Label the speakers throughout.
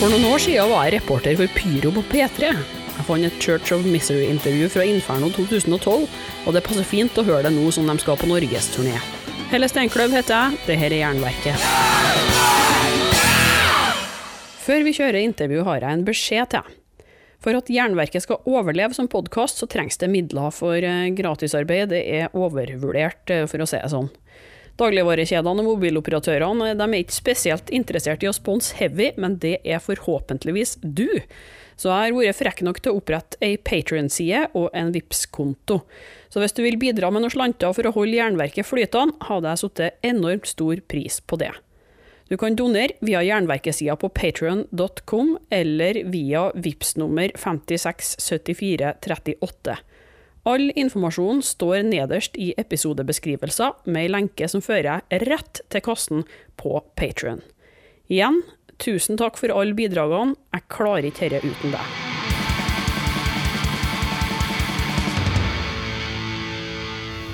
Speaker 1: For noen år siden var jeg reporter for Pyro på P3. Jeg fant et Church of Misery-intervju fra Inferno 2012, og det passer fint å høre det nå som de skal på norgesturné. Helle Steinkløv heter jeg, det her er Jernverket. Før vi kjører intervju, har jeg en beskjed til. For at Jernverket skal overleve som podkast, så trengs det midler for eh, gratisarbeid. Det er overvurdert, eh, for å si det sånn. Dagligvarekjedene og mobiloperatørene de er ikke spesielt interessert i å sponse Heavy, men det er forhåpentligvis du. Så jeg har vært frekk nok til å opprette ei Patrion-side og en vips konto Så hvis du vil bidra med noen slanter for å holde Jernverket flytende, hadde jeg satt enormt stor pris på det. Du kan donere via Jernverkesida på patrion.com eller via VIPS nummer 567438. All informasjon står nederst i episodebeskrivelser, med ei lenke som fører rett til kassen på Patrion. Igjen, tusen takk for alle bidragene, jeg klarer ikke dette uten deg.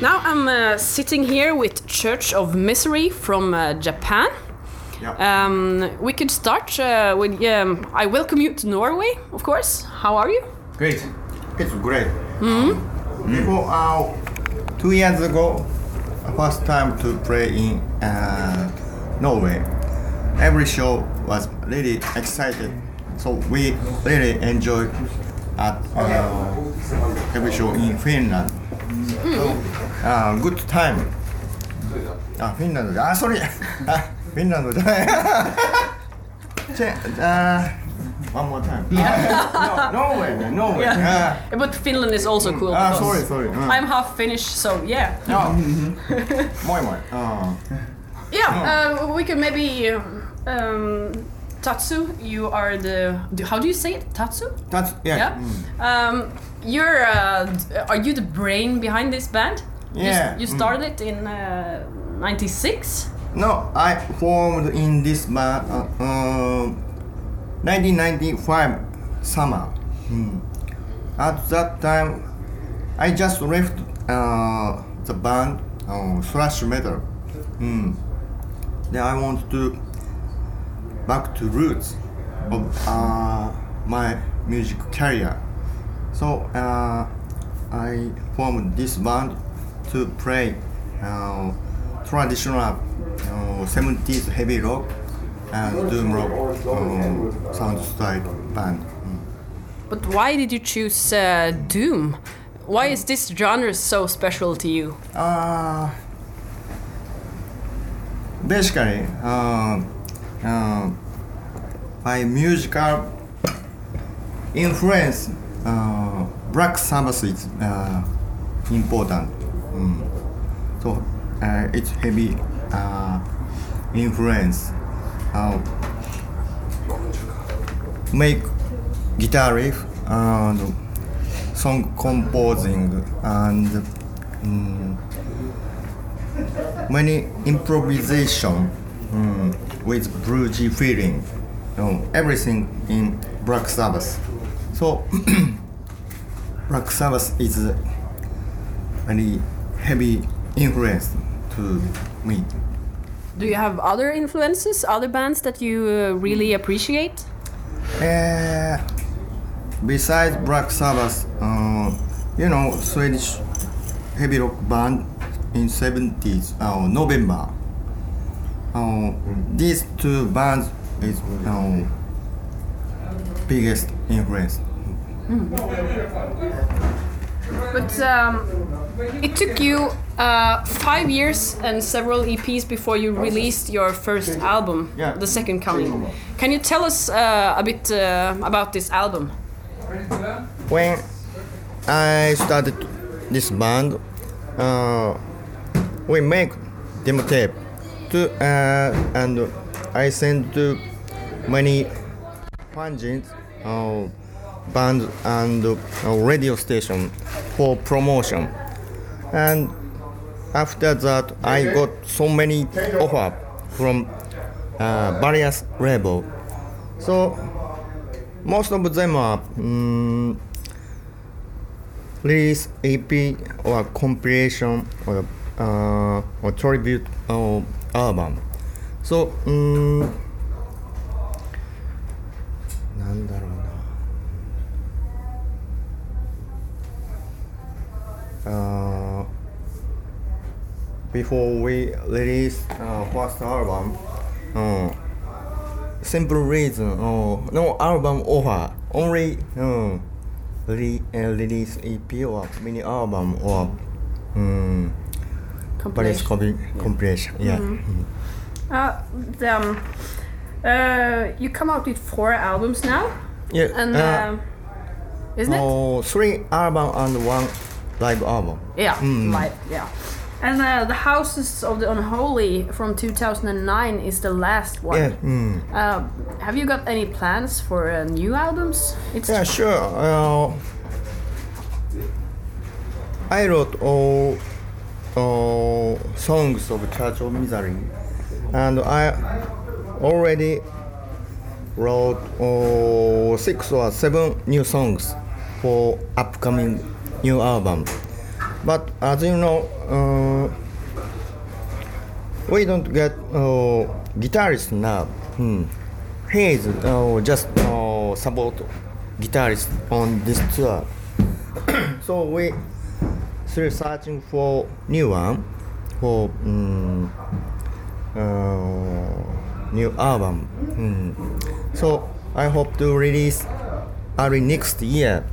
Speaker 1: Now I'm uh, sitting here with Church of Misery from uh, Japan.
Speaker 2: Yeah.
Speaker 1: Um, we could start uh, with um, I welcome you to Norway, of course. How are you?
Speaker 2: Great. It's great. Before uh, two years ago, first time to play in uh, Norway. Every show was really excited, so we really enjoyed at uh, every show in Finland. So, uh, good time. あ、フィンランドで、あ、それ、あ、フィンランドじゃない。チェ、あ、 one more time. no, Norway, man, Norway.
Speaker 1: Yeah.
Speaker 2: Ah.
Speaker 1: But Finland is also cool.
Speaker 2: Ah, sorry, sorry. Ah.
Speaker 1: I'm half Finnish, so yeah.
Speaker 2: No. Moi moi. Ah.
Speaker 1: Yeah, uh, we could maybe. Um, Tatsu, you are the. do- How do you say it? Tatsu?
Speaker 2: That's yeah.
Speaker 1: Yeah.
Speaker 2: mm.
Speaker 1: Um, you're. Uh, are you the brain behind this band? You
Speaker 2: Yeah,
Speaker 1: You,
Speaker 2: mm.
Speaker 1: started it in uh, '96.
Speaker 2: No, I formed in this band uh, um 1995 summer. Mm. At that time, I just left uh, the band uh, thrash metal. Mm. Then I want to back to roots of uh, my music career. So uh, I formed this band to play uh, traditional uh, 70s heavy rock and doom rock uh, sound style band. Mm.
Speaker 1: But why did you choose uh, Doom? Why is this genre so special to you?
Speaker 2: Uh, basically, uh, uh, my musical influence, uh, Black Sabbath is uh, important. Mm. So uh, it's heavy uh, influence. Uh, make guitar riff and song composing and mm, many improvisation mm, with bluesy feeling. Know, everything in Black Sabbath. So Black Sabbath is a heavy influence to me.
Speaker 1: Do you have other influences, other bands that you uh, really appreciate?
Speaker 2: Uh, besides Black Sabbath, uh, you know, Swedish heavy rock band in 70s, uh, November. Uh, these two bands is uh, biggest influence.
Speaker 1: But um, it took you uh, five years and several EPs before you released your first album,
Speaker 2: Yeah.
Speaker 1: The Second Coming. Can you tell us uh, a bit uh, about this album?
Speaker 2: When I started this band, uh, we make demo tape to, uh, and I send to many pungent uh, band and uh, radio station for promotion. And after that, I got so many offer from uh, various label. So most of them are mm, release EP or compilation or uh, or tribute or album. So mm, before we release uh, first album. Uh, simple reason, uh, no album offer, only uh, re- uh, release EP or mini album or um,
Speaker 1: Compilation.
Speaker 2: compi- compilation. Yeah. Mhm.
Speaker 1: Uh, the, um, uh, you come out with four albums now,
Speaker 2: Yeah.
Speaker 1: and
Speaker 2: uh,
Speaker 1: um, isn't it?
Speaker 2: oh, three album and one live album.
Speaker 1: Yeah,
Speaker 2: Mm.
Speaker 1: live. Yeah. And uh, the Houses of the Unholy from 2009 is the last one.
Speaker 2: Yeah. Mm.
Speaker 1: Uh, have you got any plans for uh, new albums? It's
Speaker 2: Yeah, sure. Uh, I wrote all uh, songs of Church of Misery, and I already wrote uh, six or seven new songs for upcoming new album. But as you know, uh, we don't get uh, guitarist now. Hmm. He is uh, just uh, support guitarist on this tour. so we still searching for new one for um, new album. Hmm. So I hope to release early next year.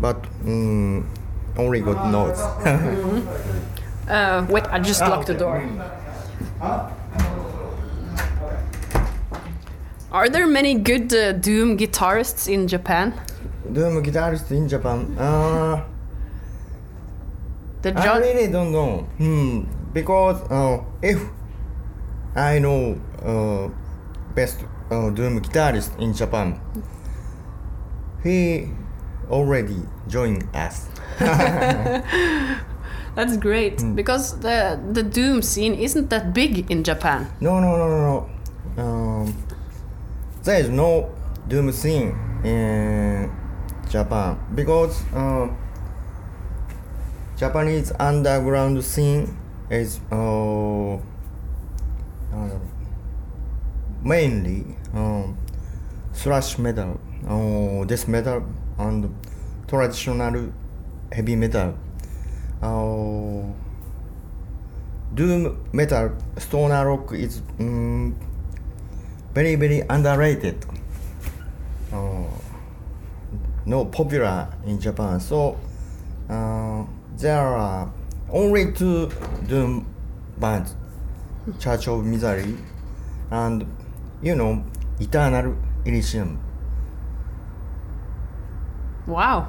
Speaker 2: But um, only God knows.
Speaker 1: uh, wait, I just locked the door. Are there many good uh, Doom guitarists in Japan?
Speaker 2: Doom guitarists in Japan. Uh,
Speaker 1: The
Speaker 2: I really don't know. Hmm. Because uh, if I know uh, best uh, Doom guitarist in Japan, he already joined us.
Speaker 1: That's great
Speaker 2: Hmm.
Speaker 1: because the the Doom scene isn't that big in Japan.
Speaker 2: No, no, no, no, no. Um, there is no Doom scene in Japan because uh, Japanese underground scene is uh, uh, mainly um, thrash metal, uh, death metal, and traditional heavy metal. Uh, doom metal stoner rock is mm, very very underrated uh, no popular in japan so uh, there are only two doom bands church of misery and you know eternal elysium
Speaker 1: Wow,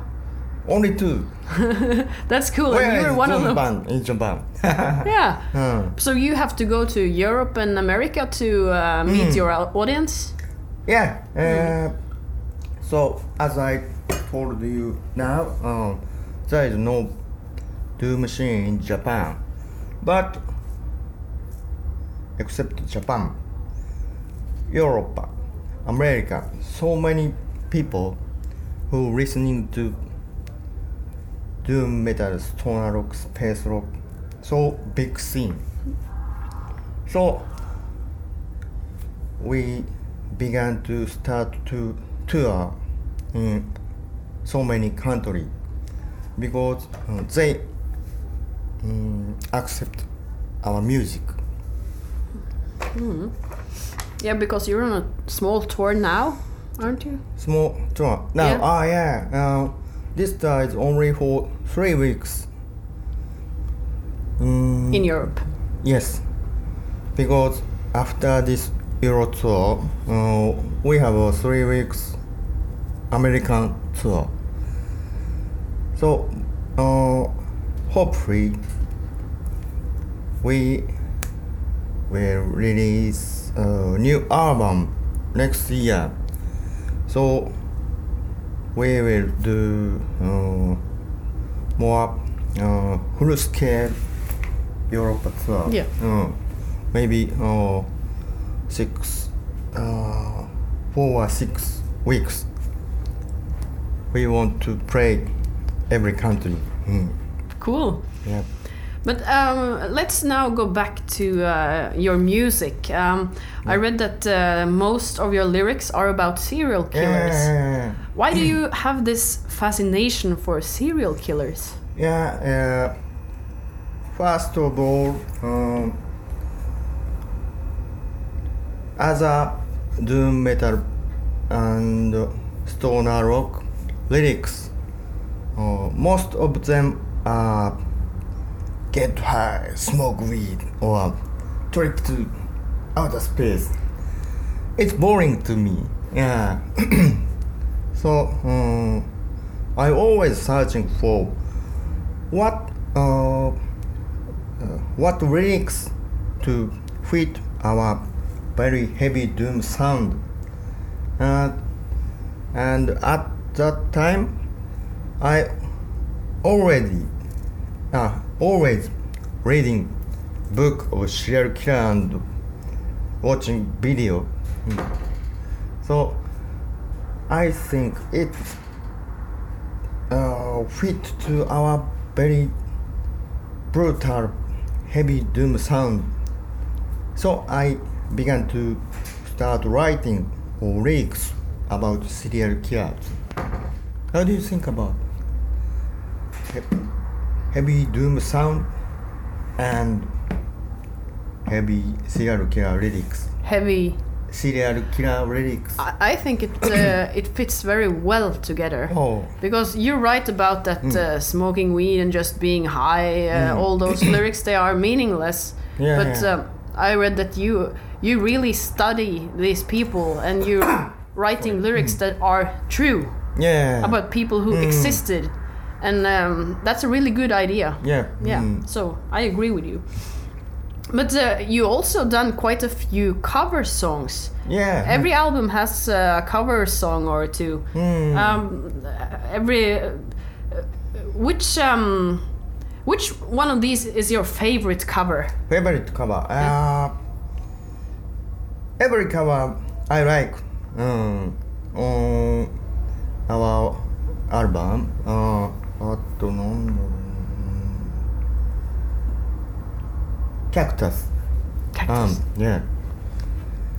Speaker 2: only two
Speaker 1: that's cool.
Speaker 2: where
Speaker 1: you're
Speaker 2: is
Speaker 1: one of them.
Speaker 2: in japan
Speaker 1: Yeah.
Speaker 2: Hmm.
Speaker 1: So you have to go to Europe and America to uh, meet
Speaker 2: Hmm.
Speaker 1: your audience.
Speaker 2: Yeah. Uh, so as I told you now, um, there is no doom machine in Japan, but except Japan, Europe, America, so many people who listening to doom metal, stoner rock, space rock, so big scene. So we began to start to tour in so many countries because uh, they um, accept our music.
Speaker 1: Yeah, because you're on a small tour now, aren't you?
Speaker 2: Small tour. Now,
Speaker 1: Yeah.
Speaker 2: ah, yeah. Uh, this tour is only for three weeks. Mm,
Speaker 1: In Europe.
Speaker 2: Yes, because after this Euro tour, uh, we have a three weeks American tour. So, uh, hopefully, we will release a new album next year. So, we will do uh, more uh, full scale Europe tour.
Speaker 1: Yeah.
Speaker 2: Uh, maybe uh, six, uh, four or six weeks. We want to play every country. Mm.
Speaker 1: Cool.
Speaker 2: Yeah.
Speaker 1: But um, let's now go back to uh, your music. Um, I read that uh, most of your lyrics are about serial killers.
Speaker 2: Yeah.
Speaker 1: Why do you have this fascination for serial killers?
Speaker 2: Yeah. Uh, first of all, um, as a doom metal and stoner rock lyrics, uh, most of them are get high, smoke weed, or trip to outer space. It's boring to me. Yeah. so um, I always searching for what uh, uh, what lyrics to fit our very heavy doom sound. Uh, and at that time, I already uh, always reading book of serial killer and watching video. Mm. So I think it uh, fit to our very brutal, heavy doom sound. So I began to start writing lyrics about serial killers. How do you think about he- heavy doom sound and heavy serial killer lyrics?
Speaker 1: Heavy.
Speaker 2: Serial killer lyrics.
Speaker 1: I, I think it uh, it fits very well together.
Speaker 2: Oh,
Speaker 1: Because you're right about that uh, smoking weed and just being high, uh, all those lyrics they are meaningless.
Speaker 2: Yeah,
Speaker 1: but
Speaker 2: yeah.
Speaker 1: Um, I read that you you really study these people and you're writing lyrics that are true
Speaker 2: yeah.
Speaker 1: about people who existed, and um, that's a really good idea.
Speaker 2: yeah.
Speaker 1: Yeah,
Speaker 2: mm.
Speaker 1: so I agree with you. But uh, you also done quite a few cover songs.
Speaker 2: Yeah.
Speaker 1: Every album has a cover song or two.
Speaker 2: Mm.
Speaker 1: Um, every uh, which um, which one of these is your favorite cover?
Speaker 2: favorite cover. Uh, every cover I like. Um, on our album. Uh, autonomno. Cactus. Um, yeah.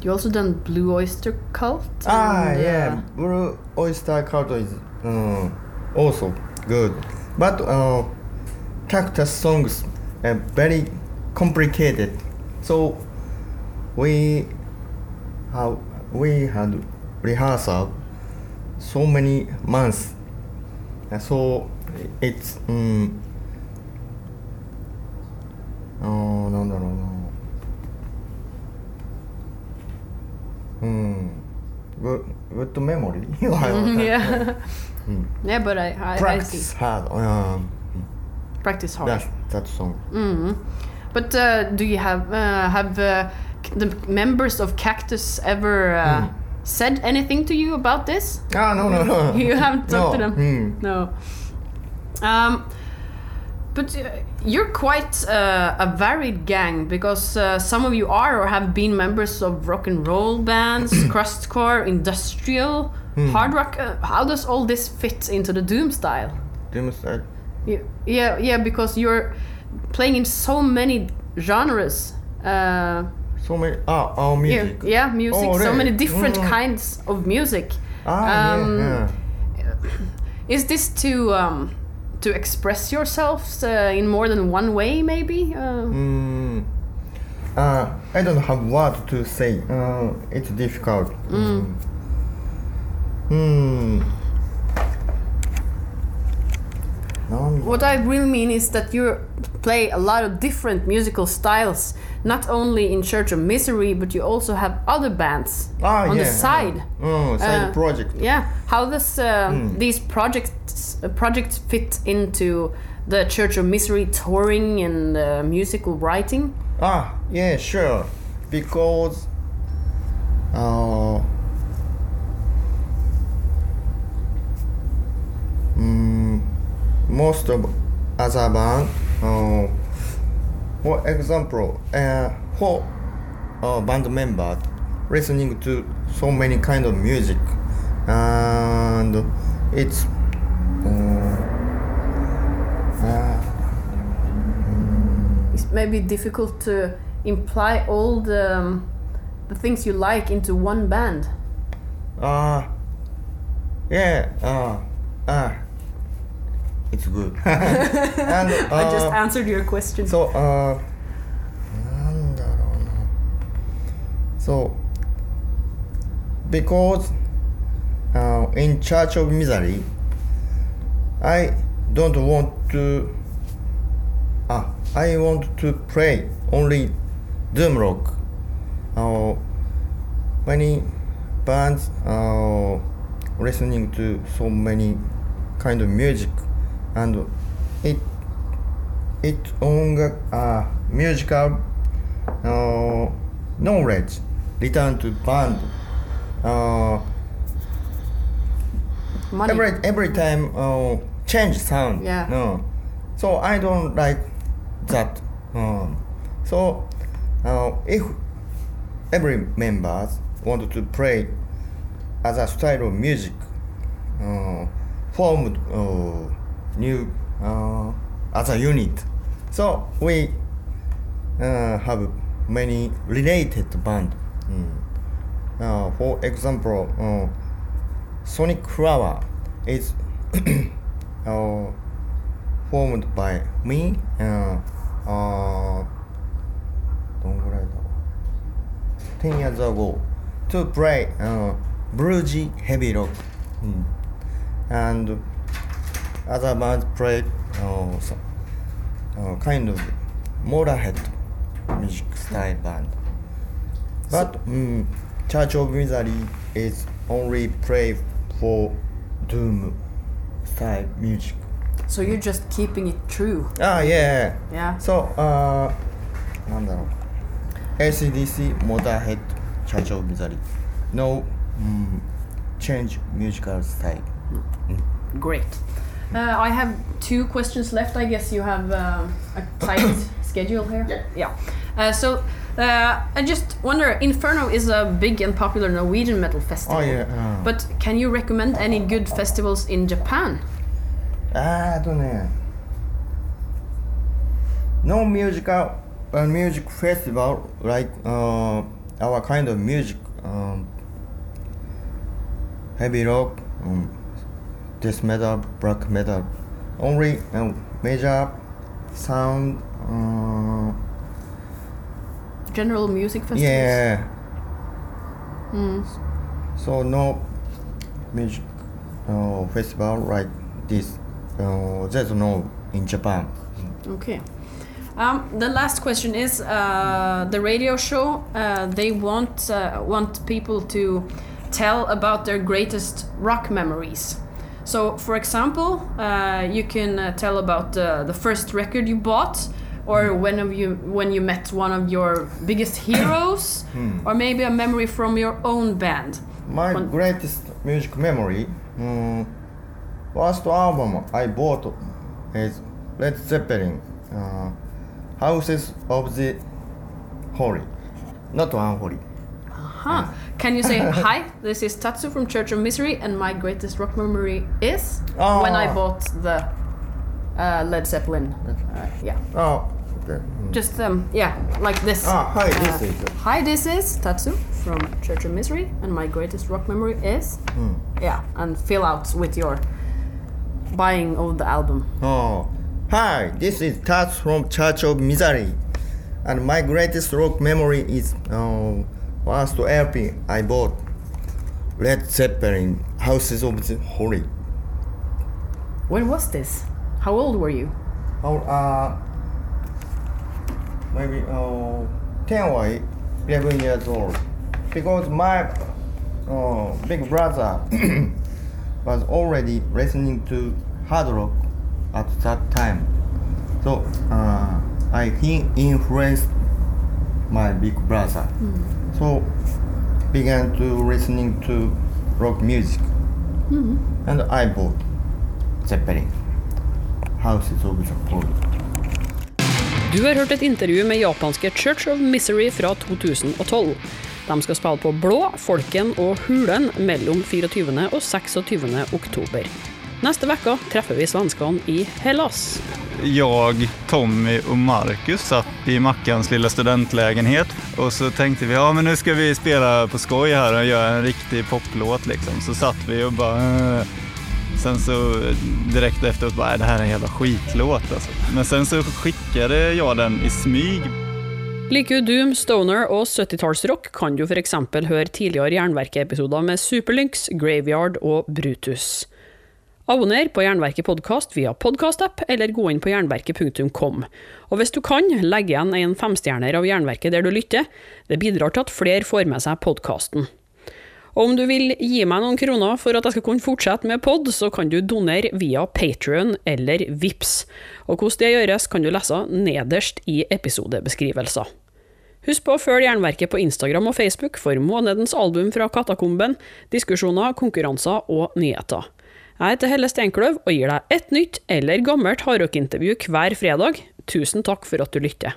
Speaker 1: You also done Blue Oyster Cult.
Speaker 2: Ah,
Speaker 1: and, uh,
Speaker 2: yeah. Blue Oyster Cult is uh, also good, but uh, cactus songs are very complicated. So we have we had rehearsal so many months. Uh, so it's um, あーなんだろうなうんググッドメモリー
Speaker 1: yeah. yeah, but I I, I
Speaker 2: Practice
Speaker 1: see.
Speaker 2: hard um,
Speaker 1: Practice hard.
Speaker 2: that's that song
Speaker 1: But uh, do you have uh, have uh, c- the members of Cactus ever uh, said anything to you about this?
Speaker 2: ah no no no
Speaker 1: You haven't talked to
Speaker 2: No,
Speaker 1: them.
Speaker 2: mm.
Speaker 1: No. Um, but uh, you're quite uh, a varied gang because uh, some of you are or have been members of rock and roll bands, crustcore, industrial,
Speaker 2: Hmm.
Speaker 1: hard rock. Uh, how does all this fit into the doom style?
Speaker 2: Doom style.
Speaker 1: Yeah, yeah, yeah, because you're playing in so many genres. Uh,
Speaker 2: so many ah oh
Speaker 1: yeah,
Speaker 2: music
Speaker 1: yeah, music.
Speaker 2: Oh,
Speaker 1: So many different
Speaker 2: Mm.
Speaker 1: kinds of music.
Speaker 2: ah
Speaker 1: um,
Speaker 2: yeah, yeah.
Speaker 1: Is this to um, to express yourself uh, in more than one way, maybe?
Speaker 2: Mm. I don't have what to say. it's difficult. Mm. Mm.
Speaker 1: What I really mean is that you're play a lot of different musical styles, not only in Church of Misery, but you also have other bands
Speaker 2: Ah,
Speaker 1: on
Speaker 2: yeah,
Speaker 1: the side.
Speaker 2: Mm, side
Speaker 1: Uh,
Speaker 2: project.
Speaker 1: Yeah, how does uh, these projects uh, projects fit into the Church of Misery touring and uh, musical writing?
Speaker 2: Ah, yeah, sure. Because uh, mm, most of other band, uh, for example, uh, for uh, band members listening to so many kind of music, and it's uh, uh,
Speaker 1: It's maybe difficult to imply all the um, the things you like into one band.
Speaker 2: Uh, yeah, uh, uh, it's good. and
Speaker 1: I just
Speaker 2: uh,
Speaker 1: answered your question.
Speaker 2: so uh, なんだろうな so because uh, in Church of Misery, I don't want to. Ah, I want to play only doom rock. Uh, many bands are listening to so many kind of music, and it it 音楽 uh, musical uh, knowledge return to band. Uh,
Speaker 1: Money.
Speaker 2: every every time uh, change sound.
Speaker 1: Yeah.
Speaker 2: No. So I don't like that. Um, so uh, if every members want to play as a style of music, uh, formed uh, new uh, as a unit. So we uh, have many related band. Mm. Uh, for example, uh, Sonic Flower is uh, formed by me. Uh, uh, どんぐらいだろう 10 years ago to play uh, bluesy heavy rock. Mm. And other bands play uh, so, uh, kind of Motorhead music style band. But mm, Church of Misery is only play for doom style music.
Speaker 1: So you're just keeping it true.
Speaker 2: Ah, yeah.
Speaker 1: Yeah.
Speaker 2: So, uh, なんだろう LCDC Motorhead Church of Misery. No mm, change musical style.
Speaker 1: Great. Uh, I have two questions left. I guess you have uh, a tight schedule here. Yeah. yeah. Uh, so uh, I just wonder, Inferno is a big and popular Norwegian metal festival.
Speaker 2: Oh yeah. Oh.
Speaker 1: But can you recommend any good festivals in Japan?
Speaker 2: Ah, I don't know. No musical, uh, music festival like uh, our kind of music, um, heavy rock. Um, death metal black metal only uh, major sound uh,
Speaker 1: General music festivals?
Speaker 2: yeah
Speaker 1: Hmm.
Speaker 2: so no music uh, festival like this uh, there's no in Japan
Speaker 1: Okay. Um, the last question is uh, the radio show. Uh, they want uh, want people to tell about their greatest rock memories. So, for example, uh, you can uh, tell about uh, the first record you bought, or when of you when you met one of your biggest heroes, or maybe a memory from your own band.
Speaker 2: My
Speaker 1: One-
Speaker 2: greatest music memory, mm, first album I bought is Led Zeppelin, uh, Houses of the Holy, not unholy.
Speaker 1: Huh. Can you say hi? This is Tatsu from Church of Misery, and my greatest rock memory is when I
Speaker 2: Oh.
Speaker 1: bought the uh, Led Zeppelin. Uh, yeah,
Speaker 2: Oh, okay. mm.
Speaker 1: just um, yeah, like this.
Speaker 2: Ah, hi, this
Speaker 1: Uh,
Speaker 2: is.
Speaker 1: Hi, this is Tatsu from Church of Misery, and my greatest rock memory is
Speaker 2: Mm.
Speaker 1: yeah, and fill out with your buying of the album.
Speaker 2: Oh, hi, this is Tatsu from Church of Misery, and my greatest rock memory is uh, first LP I bought, Led Zeppelin, Houses of the Holy.
Speaker 1: When was this? How old were you?
Speaker 2: How uh maybe uh, 10 or 11 years old. Because my uh, big brother was already listening to hard rock at that time. So uh, I he influenced my big brother so began to listening to rock music and I bought Zeppelin Houses of the Holy
Speaker 1: Du har hørt et intervju med japanske Church of Misery fra 2012. De skal spille på Blå, Folken og Hulen mellom 24. og 26. oktober. Neste uke treffer vi svenskene i Hellas.
Speaker 3: jag, Tommy och Marcus satt i Mackans lilla studentlägenhet och så tänkte vi ja men nu ska vi spela på skoj här och göra en riktig poplåt liksom. Så satt vi och bara eh. Sen så direkt efteråt bara, det här är en jävla skitlåt alltså. Men sen så skickade jag den i smyg.
Speaker 1: Liker du Doom, Stoner og 70-tallsrock, kan du f.eks. høre tidligere Jernverket-episoder med Superlynx, Graveyard og Brutus. Abonner på Jernverket podkast via podkastapp, eller gå inn på jernverket.kom. Og hvis du kan, legg igjen en femstjerner av Jernverket der du lytter. Det bidrar til at flere får med seg podkasten. Og om du vil gi meg noen kroner for at jeg skal kunne fortsette med pod, så kan du donere via Patrion eller Vips. Og hvordan det gjøres, kan du lese nederst i episodebeskrivelser. Husk på å følge Jernverket på Instagram og Facebook for månedens album fra Katakomben, diskusjoner, konkurranser og nyheter. Jeg heter Helle Steinkløv og gir deg et nytt eller gammelt hardrockintervju hver fredag. Tusen takk for at du lytter.